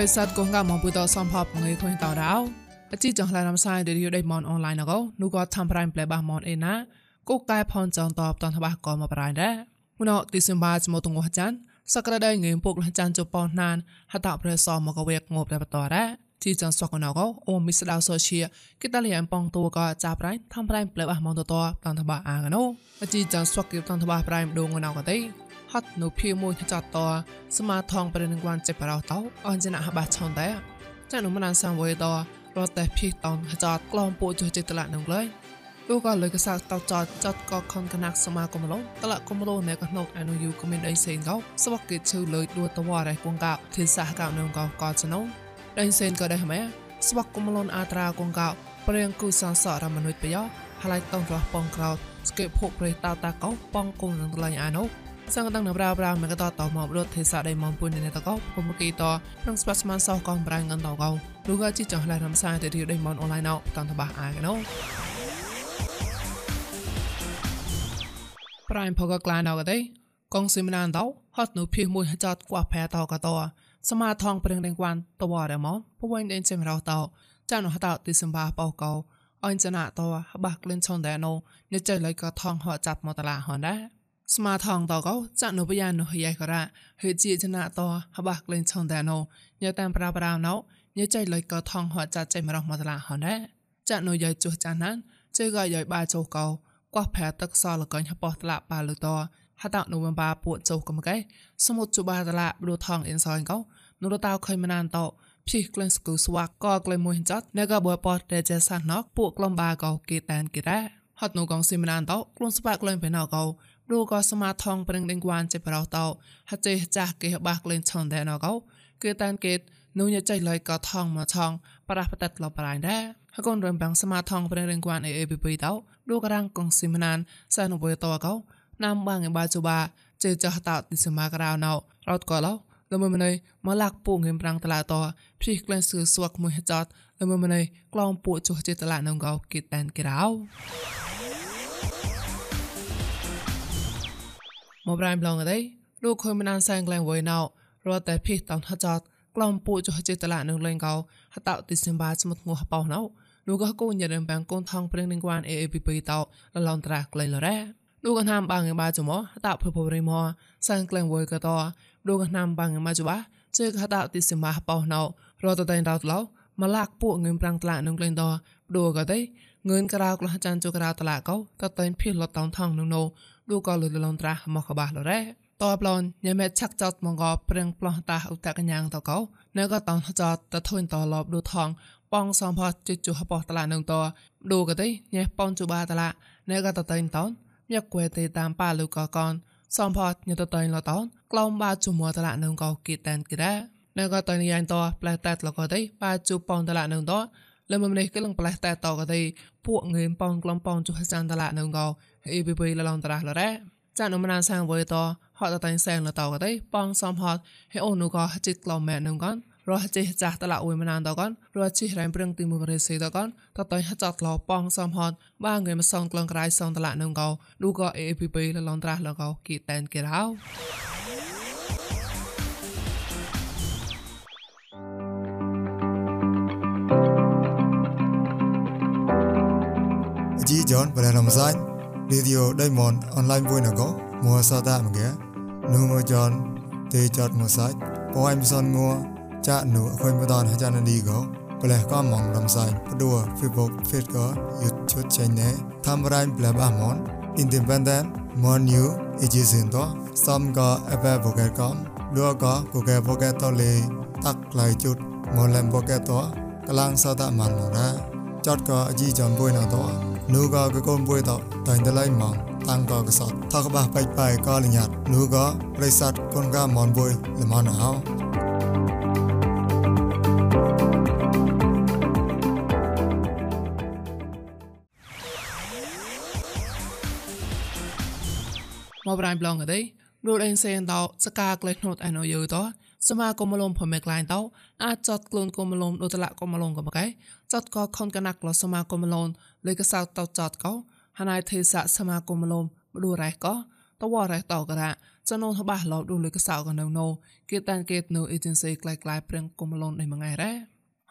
រិស័តកងកមកពុតសំផបងើយខុញតរោអជីចងឡានំសាយឌីរីដេមនអនឡាញណកនូក៏ធ្វើប្រៃប្លែបាមនអេណាគូកែផនចងតបតនតបក៏មកប្រៃដែរមុនទីសិមបាចមកទងចានសក្តាដៃងើពុកលចានជប៉ុនណានហតប្រសមកវេកងប់តែបតរ៉ាទីចងសកណកអូមីស្ដៅសូឈៀគិតលៀនប៉ងតួក៏ចាប់ប្រៃធ្វើប្រៃប្លែបាមនតតតនតបអាកណូអជីចងសកគិតនតបប្រៃដងណកតៃ ហត់នៅភីមួយចាត់តសមាថងប្រនឹងគួនចេបរោតោអនចណាបាឆនតែចានុមណានសំវេតរត់តែភីតនចាត់ក្លងពូចចិត្តតឡានឹងលើលោកក៏លើកសាតចតចតក៏ខនកណាក់សមាគមឡងតឡាគមឡងណែក៏ណុកអនុយូក៏មានអីសេងកោស្វកគេឈឺលើដួតវ៉ារ៉េគងកោធីសាកោនឹងកោក៏ចណងដេញសេនក៏ដែរម៉ែស្វកគមឡងអាត្រាគងកោព្រៀងគូសងសរមនុស្សប្រយោហើយតងរស់ប៉ងក្រោតស្កេភពប្រេតតាតាកោប៉ងគងនឹងតឡាញ់អានោះ សង្កតងប្រាប្រាមកតតមករត់ទេសដៃមពុននេតកោពុំគីតក្នុងស្បាស្មានសោកងប្រាំងងតកោលូកជីចងឡៃរំសាយទៅទីដៃមនអនឡាញណោតន្តបាអាកណោប្រាំផកក្លាណោកដៃកងសិមណានតោហត់នូភីមួយចតកួផែតកតសមាថងប្រឹងដេងគួនតវរមពវៃដេងសិមរោតោចានហតោទីសំបាបោកោអញ្ចណាតោបាក់ក្លិនឆនដែណូនិចលៃក៏ថងហត់ចាប់មកតឡាហនដែរ ស្មាថងតកោចានុបយ៉ានុហយ៉ៃករ៉ាហេជីចណាតហបាក់លេងឆុងតែណូញ៉តាមប្រាប្រាណោញ៉ចៃលុយកថងហចាចៃមរងមកតឡាហនដែរចានុយ៉ៃចុះចាណានជើក៏យ៉ៃបាចុះកោកោះផែទឹកសលកញហបោះតឡាបាលតហតនុវបាពួកចុះកំកែសមុទ្រជបាតឡាបឌូថងអ៊ិនសយកោនុរតៅខៃមណានតភីក្លែងស្គូស្វាកក៏ក្លែមួយចាត់ណែក៏បើប៉តតែចេះសាណកពួកក្លំបាកោគេតានគេរ៉ាហត់នូកងស៊ីមណានតខ្លួនស្បាក់ក្លែងបេណកោ រូក៏សមាថងប្រឹងដេងគួនចេប្រោតោហចេចាស់គេបាក់លេងឆនតែណកោគឺតានគេនូញចៃលៃក៏ថងមកឆងប្រះបតតលបរៃដែរហកូនរំបាំងសមាថងប្រឹងដេងគួនអេអេប៊ីប៊ីតោរូក៏រាំងកងស៊ីមណានសានបុយតោកោណាំបាងឯបាជូបាចេចះតោទីសមាក្រៅណោរត់ក៏ឡោលមើម្នៃមកលាក់ពូងហេមប្រាំងតឡាតភីក្លែងសឺស្វាក់មួយចតលមើម្នៃក្លងពូចុះចេតឡានងកោគិតតានគេរោ មកប្រៃប្លងអីលោកខុយមណានសែងក្លែងវយណៅរត់តែភីតនហចតក្លំពូចុះចេតឡានឹងលេងកោហតតិសិមបាស្មុតងោះបោណៅលោកក៏គូញ៉ាំបាំងកូនថងព្រឹងនឹងគួន AAPP តោលឡនត្រាក្លែងលរ៉ាលោកក៏ណាំបាងបាចមហតភពរិមសែងក្លែងវយក៏តលោកក៏ណាំបាងបាចបាជើហតតិសិមបាបោណៅរត់តែតោឡៅមកលាក់ពួកងើមប្រាំងត្លានឹងលេងតដូក៏ទេ ងឿនក្រៅក្លះចានជក្រៅតឡាកោតតែភីលតតងថងនឹងណូឌូក៏លលនត្រាមកកបាលរ៉េតបឡនញ៉ែមេឆាក់ចតមកកប្រឹងប្លោះតាឧតកញ្ញាងតកោនៅក៏តងចតតធុញតលបឌូថងបងសំផជិជុហបតឡានឹងតឌូក៏ទេញ៉ែបងជូបាតឡានៅក៏តតៃតនញ៉ាក់គួយទេតាមប៉ាលូកកនសំផញ៉តតៃលតនក្លំបាជុមួតឡានឹងកោគីតានគិរ៉ានៅក៏តៃញ៉ានតផ្លែតាត់លកទេបាជុបងតឡានឹងត លើមម្នេះគឺលងផ្លែតែតក៏ទេពួកងឿនប៉ងក្លំប៉ងចុះចានតឡានឹងកោអ៊ីប៊ីប៊ីលឡងតារះលរ៉ាចានអមណានសាងវយតហត់តៃសែងលតក៏ទេប៉ងសំហត់ហេអូនូក៏ជិតក្លំម៉ែនឹងកនរស់ចេះចាស់តឡាអ៊ុយមណានតកនរស់ជិះរែមប្រឹងទីមួយរេសេតកនតតៃហចាត់ឡប៉ងសំហត់បាងើមសងក្លងក្រៃសងតឡានឹងកោឌូក៏អ៊ីប៊ីប៊ីលឡងតារះលកោគីតែនគេរោ John và làm sách video đây mòn online vui nào có mua sao ta mà ghé. Nu mua John thì chọn mua sách po anh son mua cha nụ khơi mua đòn hay cha nó đi có và lại có mong làm sách đùa facebook facebook có youtube channel tham ra anh là ba món. Independent, món new ejisin đó xong có apple vô com đua có google cái vô to lì tắc lại chút một làm vô cái to cái lang sao ta mặn mà ra. Chót có gì chọn vui nào đó นูก็กกมป่วยต่อตันตะไลมองตังก็กสอดทักบะไปไปก็ลิญัดนูก็บริษัทคนก็มอนป่วยละมอนเอาមកប្រៃប្លងអីរូដអេនសេនតោសកាក្លេណូតអណូយូតោ សមាគមលំភមេក្លែងតោអាចចតក្លូនកុំលំដូតលៈកុំលំកបកែចតក៏ខុនកណាក់លសមាគមលំលេកសៅតោចតកោហណៃទេសៈសមាគមលំមឌូរ៉ៃកោ តវរ៉េតករ៉ាចនងតបាឡោឌូលកសៅកណៅណូគេតានគេនៅអេเจนស៊ីក្លាយក្លាយព្រៀងគុំឡូននៃមួយថ្ងៃរ៉ា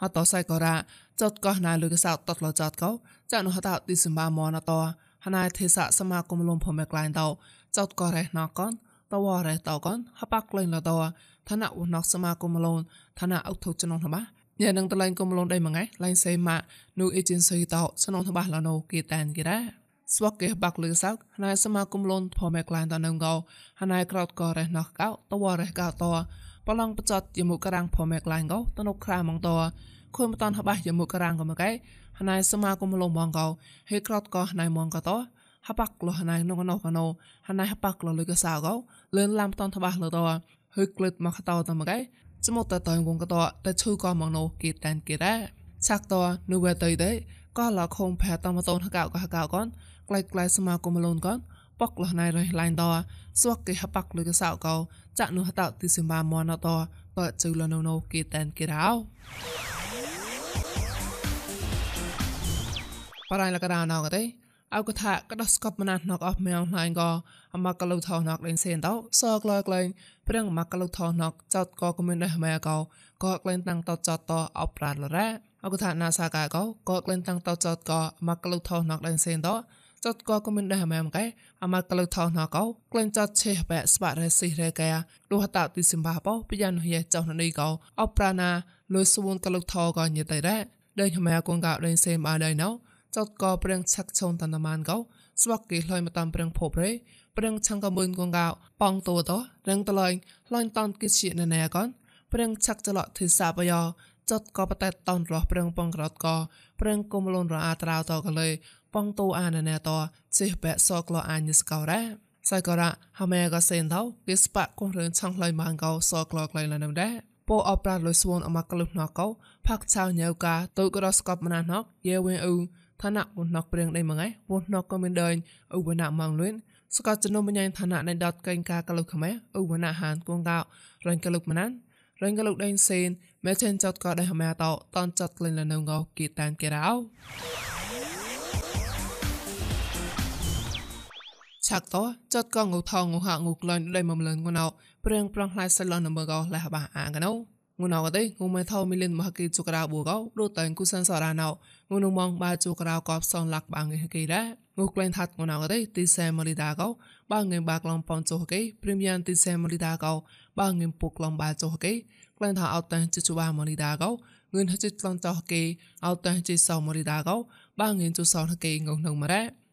ហតសៃករ៉ាចតកោះណាលកសៅតតលចតកោចានុហតឌីសម្បាមនតហណៃទេសៈសមាគមលំភមេក្លាយតោចតករ៉េណកន តវរ៉េតកនហបាក់ក្លែងលតឋានៈវណកសមាគមលូនឋានៈអុកធុចនងតបាញ៉ែនឹងតឡៃគុំលូនដៃមួយថ្ងៃឡៃសេម៉ានូអេเจนស៊ីតោសនងតបាឡណូគេតានគេរ៉ាស្វកគេបាក់លឺសោណៃសមាគមលនផមេក្លានតនឹងកោហណៃក្រោតក៏រេះណោះកោតវរេះកោតបឡងបចតយមុករាំងផមេក្លានកោតនុក្រាមងតខុនបតនហបះយមុករាំងកមកឯហណៃសមាគមលមងកោហេក្រោតក៏ហណៃមងកត ហបាក់លហណៃនងណោកណោហណៃហបាក់លលឺកសោកោលឿនឡាំតនថបះលតហឺក្លឹតមកតតមកឯចមុតតតងងកតតែឈូក៏មកណោគេតានគេដែរឆាក់តនូវទៅទេក៏លខងផែតមតនហកោក៏ហកោកនក្លែកក្លែសមាគមលូនកនប៉ុកលណៃរៃឡៃដសួកគេហបាក់លុយកសៅកោចាក់នោះហតទីសិមាមនតបើជូលណូណូគេតានគេរោបរៃលកដាណៅកទេ អោកថាកដោះស្កប់មណាត់ណកអស់មែងឡៃក៏អមកលុថោណកលេងសេនតោសកលក្លែងព្រៀងមកលុថោណកចតក៏គមិនដែរម៉ែកោក៏ក្លែងតាំងតចតតអបប្រាលរ៉ាអោកថាណាសាកាកោក៏ក្លែងតាំងតចតក៏មកលុថោណកលេងសេនតោចតក៏គមិនដែរម៉ែមកែអមកលុថោណកោក្លែងចតឆេះបែស្បារេស៊ីរេកាលុហតទីសិមបាបោពីយ៉ានហៀចောင်းនេះកោអបប្រាណាលុយសួនកលុថោក៏ញិតដែរដែរម៉ែកងកោលេងសេមអាដែរណោ ចតក៏ព្រៀងឆាក់ឆុនតនម៉ានកោស្វាក់គេលយមកតាមព្រៀងភពរេព្រៀងឆាំងកមុនកងកោប៉ងតូតរឹងតឡៃលយតនគិជាណែកនព្រៀងឆាក់ចលទិសាបយោចតក៏បតែតនរោះព្រៀងបងក្រតក៏ព្រៀងគុំលូនរអាត្រាវតក៏លេប៉ងតូអានណែតសិបែសក្លោអាញស្កោរ៉ាសៃក៏រ៉ាហមេក៏សេនតោគេស្បាក់គងរឿងឆាំងលយម៉ាងកោសក្លោក្លៃលនៅដែរពោអប្រាលុយស្វនអមកលុណកោផាក់ឆៅញ៉ៅកាទៅក៏ស្កប់មណាណកយេវិញអ៊ូ ឋានៈវណកព្រៀងដៃមងៃវណកក៏មានដើញឧបណៈម៉ងលឿនសកចនុមញ៉ៃឋានៈនៃដតកេងកាកលុកខ្មែរឧបណៈហានគងកោរងកលុកមណានរងកលុកដេងសេនមែចេនចតក៏ដៃហមែតោតនចតក្លែងលនៅងោគីតានគេរោឆាក់តោចតក៏ងូថងងូហាងូក្លែងដៃមមលនងណោព្រៀងប្រងផ្លៃសលនមើកោលះបាអាងកណោ ងូណៅកទេងូមិនថោមីលិនមហកេជុករៅបូកោរូតតែងគូសានសារណៅងូនមងបាជុករៅកបសនលាក់បាងហកេដែរងូក្លែងថាត់ងូណៅកទេទីសែមលីដាកោបាងងេបាក្លំប៉ុនជុហកេព្រីមយ៉ាងទីសែមលីដាកោបាងងេពុក្លំ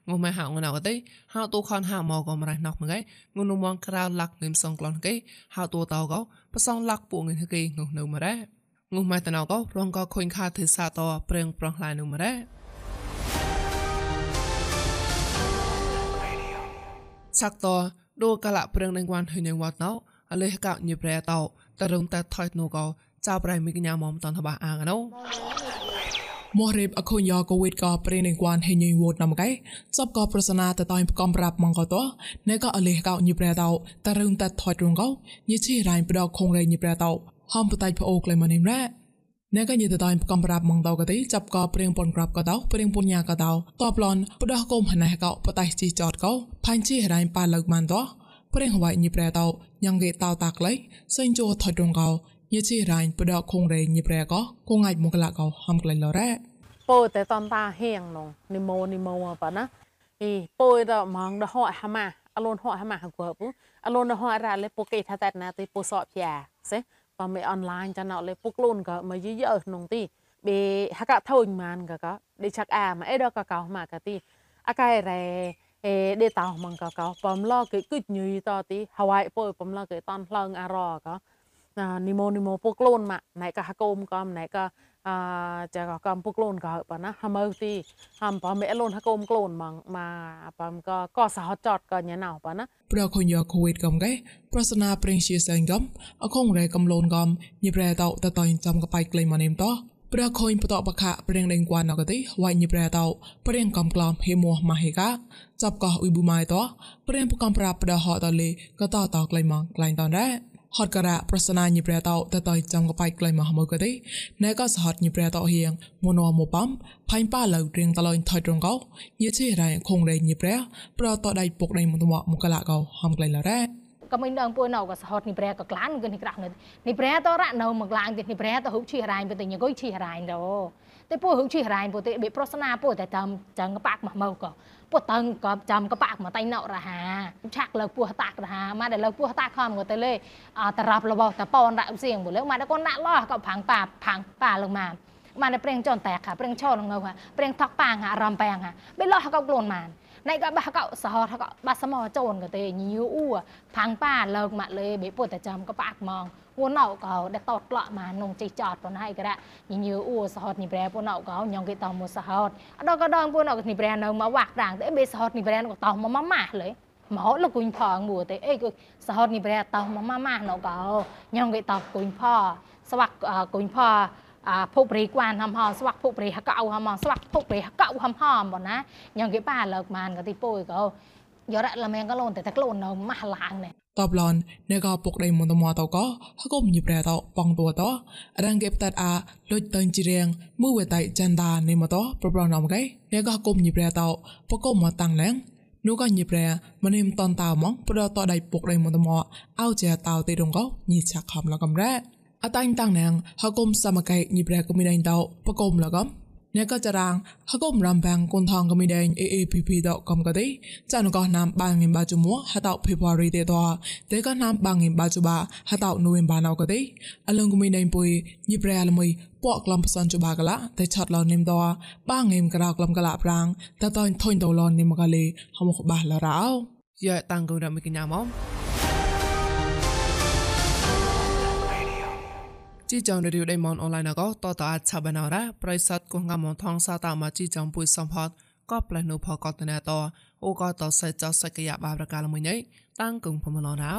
បាជុហកេក្លែងថាអត់តែជិជបាមលីដាកោងឿនហចិក្លំចោហកេអត់តែជិសោមលីដាកោបាងងេជុសោហកេងងនឹងមរ៉ាងុំម៉ែហៅងណៅកទេហៅតូខនហៅមកក៏មិនរះណោះមកឯងុំនំងក្រៅលាក់នឹមសងក្លនគេហៅតូតោក៏ប្រសងលាក់ពួកងគេងុំនៅមករ៉ាងុំម៉ែតណៅក៏រងក៏ខុញខាទិសាតប្រេងប្រងឡាយនៅមករ៉ាសាក់តដូកលៈប្រេងនឹងវ៉ាន់ហិញវ៉ាត់ណៅអលេះកោញិប្រែតោតរងតែថយនូក៏ចៅប្រៃមីកញ្ញាមុំតនតបាអាងណៅ មរៀបអខុញយកូវីដក៏ប្រេនឹងគួនហេញយវូតនំកែសបក៏ប្រសនាតតៃកំប្រាប់ម៉ងក៏តណែក៏អលេះកោញិប្រែតោតរឹងតថយរងកោញិជីរ៉ៃប្រដខងរេញិប្រែតោហំបតៃប្អូក្លែមនិមរ៉ាណែក៏ញិតតៃកំប្រាប់ម៉ងតោក៏ទេចាប់ក៏ព្រៀងពនក្រាប់ក៏តោព្រៀងពនញាក៏តោតបឡនប្រដកុំហណែកោបតៃជីចតកោផាញ់ជីរ៉ៃប៉ាលើកម៉ាន់តោព្រៀងហវៃញិប្រែតោញ៉ងគេតោតាក់ឡៃសេងជោថយរងកោ ញិជីរ៉ៃប្រដខងរេញិប្រែកោគងអាចមកលកោហំក្លែងលរ៉ាពោតែតនតាហៀងនងនិមោនិមោប៉ណាអីពោតម៉ងដហហម៉ាអលូនហហម៉ាហកពូអលូនហរ៉ាលេពោកេថាតែណាទីពោសអព្យាសេបើមិនអនឡាញចាណោលេពុកលូនក៏មកយីយើនងទីបេហកថូនម៉ានក៏ក៏ដេឆាក់អាមកអីដកកោមកក៏ទីអកែរ៉េអេដេតោមកក៏ក៏បំឡកគេគិញយីតទីហវ៉ៃពោបំឡកគេតនផ្លងអារក៏ និមោនិមោពុកលូនម៉ាណៃក៏ហកុំក៏ណៃក៏អាចាក៏កំពុកលូនក៏ប៉ណាហមើទីហំប៉មេលូនហកុំក្លូនមកមកប៉មក៏ក៏សហចតក៏ញ៉ណៅប៉ណាប្រខុញយកូវីដកំកែប្រសនាព្រិងជាសែងកំអខងរែកំលូនកំញិប្រែតតតចំកបៃក្លែងមកនេមតប្រខុញបតបខៈព្រៀងដេងគួនអកទេវៃញិប្រែតព្រៀងកំក្លំហេមោះម៉ាហេកាចាប់កោអ៊ុយប៊ូម៉ៃតព្រៀងបកំប្រាប់ប្រហតលេក៏តតក្លែងមកក្លែងតនរ៉ា ហហត់ការៈប្រសនាញិប្រែតោតតៃចំកបៃក្លៃមកមកទេណែក៏សហតញិប្រែតោហៀងមនោមបំផៃប៉ាលើរៀងតឡៃថយត្រងកោញិជារ៉ៃខងរេញិប្រែប្រតដៃពុកដៃមតមកមកកលកោហំក្លៃឡារ៉ាក៏មិនដឹងពួកនៅក៏សហតនេះប្រែក៏ក្លានគឺនេះក្រាស់នេះនេះប្រែតរ៉នៅមកឡើងនេះប្រែទៅហុកឈីរ៉ៃទៅញកុយឈីរ៉ៃទៅតែពួកហុកឈីរ៉ៃពួកទេបិប្រសនាពួកតែតាមចឹងកបាក់មកមកក៏ ពោះតើក៏ចាំក៏បាក់មកតៃណរហាឆាក់លើពោះតាក់រហាមកដែលលើពោះតាក់ខំក៏ទៅលេតរ៉ាប់របស់តប៉នដាក់សៀងមួយលើមកដល់កូនដាក់លោះក៏ផាំងប៉ាផាំងប៉ាលើមកមកដល់ប្រេងចន់តែកប្រេងឈរងើប្រេងថកប៉ាងអារម្មណ៍ប៉ាងបិលោះក៏ខ្លួនមកណៃក៏បះកោសហតក៏បាសសមោចូនក៏ទេញីអ៊ូផាំងប៉ាលើកមកលេបិពោះតែចាំក៏បាក់មក ពួនអោក៏ដែលតតក្លក់មកនងជីចតប៉ុណ្ណាឯក៏ញញើអ៊ូសហតនេះប្រែពួនអោក៏ញងគេតមកសហតអត់ក៏ដងពួនអោនេះប្រែនៅមកវាក់ដាងទេបេសហតនេះប្រែក៏តមកម៉ាម៉ាស់លេមកលគុញផងមួទេអីគឺសហតនេះប្រែតមកម៉ាម៉ាស់ណក៏ញងគេតគុញផស្វាក់គុញផអាភុកព្រីគួនហំហំស្វាក់ភុកព្រីហកៅហំហំស្វាក់ភុកព្រីហកៅហំហំបងណាញងគេប៉ាលើកមានក៏ទីពុយក៏យរ៉ាឡាមែងក៏លូនតែតែខ្លួននៅម៉ាស់ឡាងនេះ តបឡននេកពុកដៃមុនតមតក៏ហកុំញិប្រែតបងតួតរងគេបតអាលុចតើជីរៀងមួយវតៃចន្ទានេមតប្រប្រណមកឯនេកគុំញិប្រែតបកុំមកតាំងលែងនោះក៏ញិប្រែមនិមតនតៅមកប្រតដៃពុកដៃមុនតមអោជាតៅទេរងក៏ញិឆាក់ខំលកំរ៉ាអតាញ់តាំងណាងហកុំសមកៃញិប្រែក៏មានដៃតបកុំលកំ អ្នកក៏ចរាងហកុំរំបាំងគុនថងក៏មានដែង AAPP ដកកំក៏ទេចានក៏ណាំបាងងិបាជមួហតោ February ទេតតែក៏ណាំបាងងិបាជបាហតោ November ណៅក៏ទេអលងក៏មានដែងពុយញិប្រែលមួយពកក្លំផ្សនជបាកឡាតែឆាត់ឡនិមតបាងងិមក្រៅក្លំកឡាប្រាំងតតថុញតលនិមកលេហមខបាឡរោយ៉ាតាំងក៏រំគញ្ញាមក ជីចងរីវដៃមនអនឡាញក៏តតអាចឆាបណរ៉ាប្រិស័តគងកំថងសាតាមកជីចងពុយសំផតក៏ផ្លែនូផកតណែតអូក៏តសៃចោសកយបាប្រកាលមួយនេះតាំងគងផមឡរោ